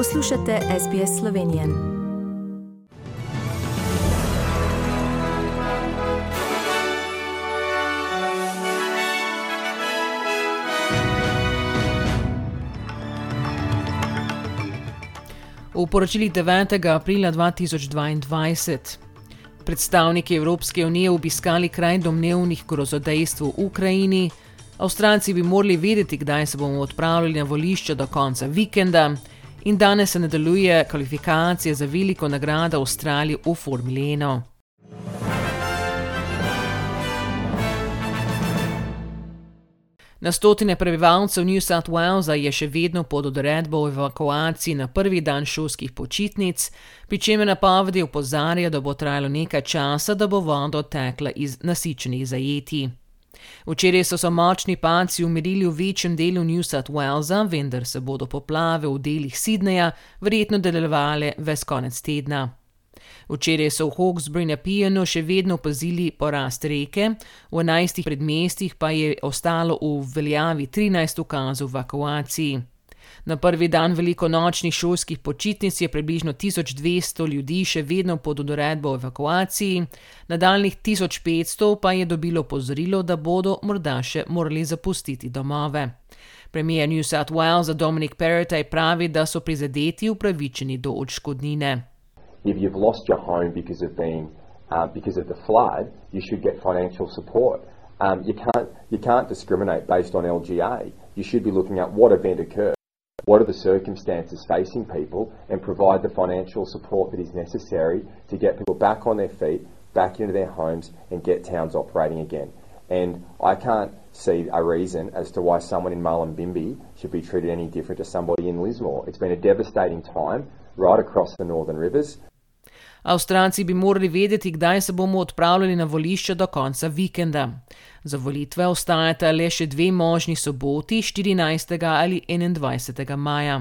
Poslušate SBS Slovenije. V poročilih 9. aprila 2022 predstavniki Evropske unije obiskali kraj domnevnih grozodejstv v Ukrajini. Avstralci bi morali vedeti, kdaj se bomo odpravili na volišče do konca vikenda, in danes se nadaljuje kvalifikacija za veliko nagrado Avstralije v Formuli 1. Na stotine prebivalcev New South Walesa je še vedno pod odredbo o evakuaciji na prvi dan šolskih počitnic, pri čemer napovedi opozarja, da bo trajalo nekaj časa, da bo voda tekla iz nasičenih zajetij. Včeraj so se močni panci umirili v večjem delu New South Walesa, vendar se bodo poplave v delih Sydneja verjetno delovale ves konec tedna. Včeraj so v Hawkesbury na Pijanu še vedno opazili porast reke, v enajstih predmestih pa je ostalo v veljavi 13 ukazov evakuaciji. Na prvi dan velikonočnih šolskih počitnic je približno 1200 ljudi še vedno pod odredbo o evakuaciji, nadaljnih 1500 pa je dobilo pozorilo, da bodo morda še morali zapustiti domove. Premijer New South Walesa Dominic Perrottet pravi, da so prizadeti upravičeni do odškodnine. if you've lost your home because of being uh, because of the flood, you should get financial support. Um, you can't you can't discriminate based on LGA. You should be looking at what event occurred, what are the circumstances facing people, and provide the financial support that is necessary to get people back on their feet, back into their homes, and get towns operating again. And I can't see a reason as to why someone in Mullumbimby should be treated any different to somebody in Lismore. It's been a devastating time right across the northern rivers. Avstralci bi morali vedeti, kdaj se bomo odpravljali na volišče do konca vikenda. Za volitve ostajata le še dve možni soboti, 14. ali 21. maja.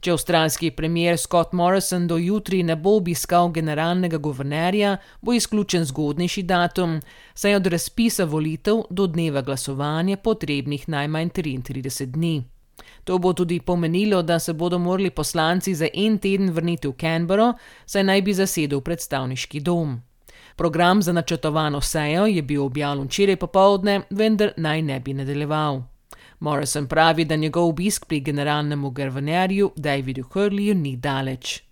Če avstralski premier Scott Morrison do jutri ne bo obiskal generalnega guvernerja, bo izključen zgodnejši datum, saj je od razpisa volitev do dneva glasovanja potrebnih najmanj 33 dni. To bo tudi pomenilo, da se bodo morali poslanci za en teden vrniti v Canberro, saj naj bi zasedel predstavniški dom. Program za načrtovano sejo je bil objavljen včeraj popovdne, vendar naj ne bi nadaljeval. Morrison pravi, da njegov obisk pri generalnemu guvernerju Davidu Hurleyju ni daleč.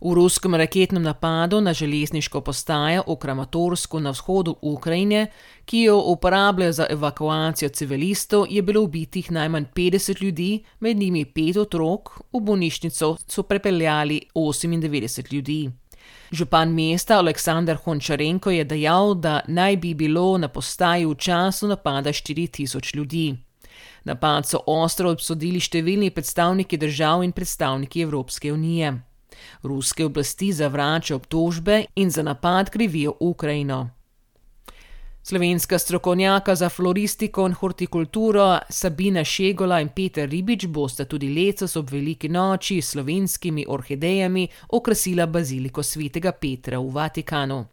V ruskem raketnem napadu na železniško postajo v Kramatorsku na vzhodu Ukrajine, ki jo uporabljajo za evakuacijo civilistov, je bilo ubitih najmanj 50 ljudi, med njimi pet otrok, v bolnišnico so prepeljali 98 ljudi. Župan mesta Aleksandr Hončarenko je dejal, da naj bi bilo na postaji v času napada 4000 ljudi. Napad so ostro obsodili številni predstavniki držav in predstavniki Evropske unije. Ruske oblasti zavračajo obtožbe in za napad krivijo Ukrajino. Slovenska strokovnjaka za floristiko in hortikulturo Sabina Šegola in Peter Ribič bosta tudi letos ob veliki noči s slovenskimi orhidejami okrasila baziliko svetega Petra v Vatikanu.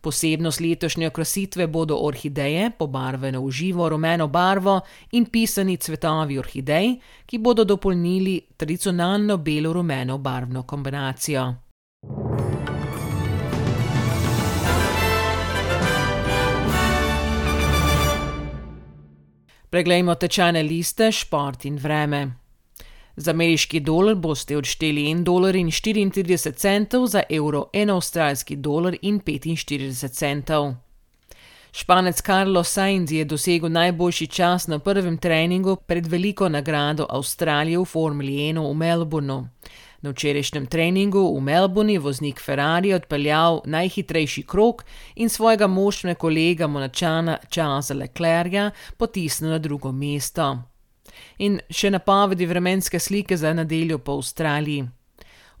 Posebnost letošnje okrasitve bodo orhideje, pobarvane v živo rumeno barvo in pisani cvetovi orhidej, ki bodo dopolnili tradicionalno belo-rumeno barvno kombinacijo. Preglejmo tečajne liste, šport in vreme. Za ameriški dolar boste odšteli 1,34 dolarja, za evro 1 avstralski dolar in 45 centov. Španec Carlos Sainz je dosegel najboljši čas na prvem treningu pred veliko nagrado Avstralije v Formuli 1 v Melbournu. Na včerajšnjem treningu v Melbournu je voznik Ferrari odpeljal najhitrejši krok in svojega moštvenega kolega Monačana Charlesa Leclerca potisnil na drugo mesto. In še napovedi vremenske slike za nedeljo po Avstraliji.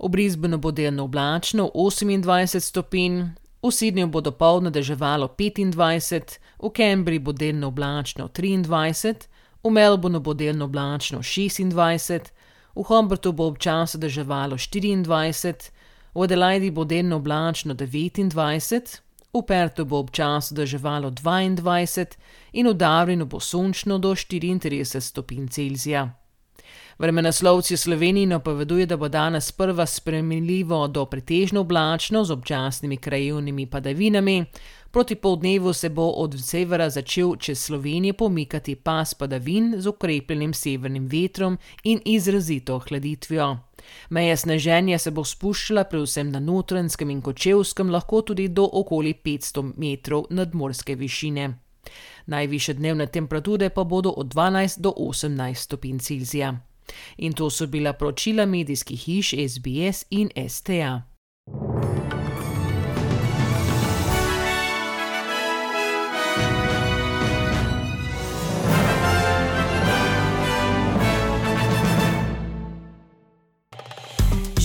V Brisbaneu bo delno oblačno 28 stopinj, v Sydneyju bo dopoledne deževalo 25, v Cambridgeu bo delno oblačno 23, v Melbournu bo delno oblačno 26, v Humbertu bo občasno deževalo 24, v Adelaidi bo delno oblačno 29, v Pertu bo občasno deževalo 22 in v Darwinu bo sončno do 34 stopinj Celzija. Vremenoslovci v Sloveniji napoveduje, da bo danes prva spremljivo do pretežno oblačno z občasnimi krajevnimi padavinami. Proti poldnevu se bo od severa začel čez Slovenijo pomikati pas padavin z ukrepljenim severnim vetrom in izrazito hladitvijo. Meja sneženja se bo spuščala predvsem na Notranjskem in Kočevskem, lahko tudi do okoli 500 metrov nadmorske višine. Najviše dnevne temperature pa bodo od 12 do 18 stopinj Celzija. In to so bila poročila medijskih hiš SBS in STA.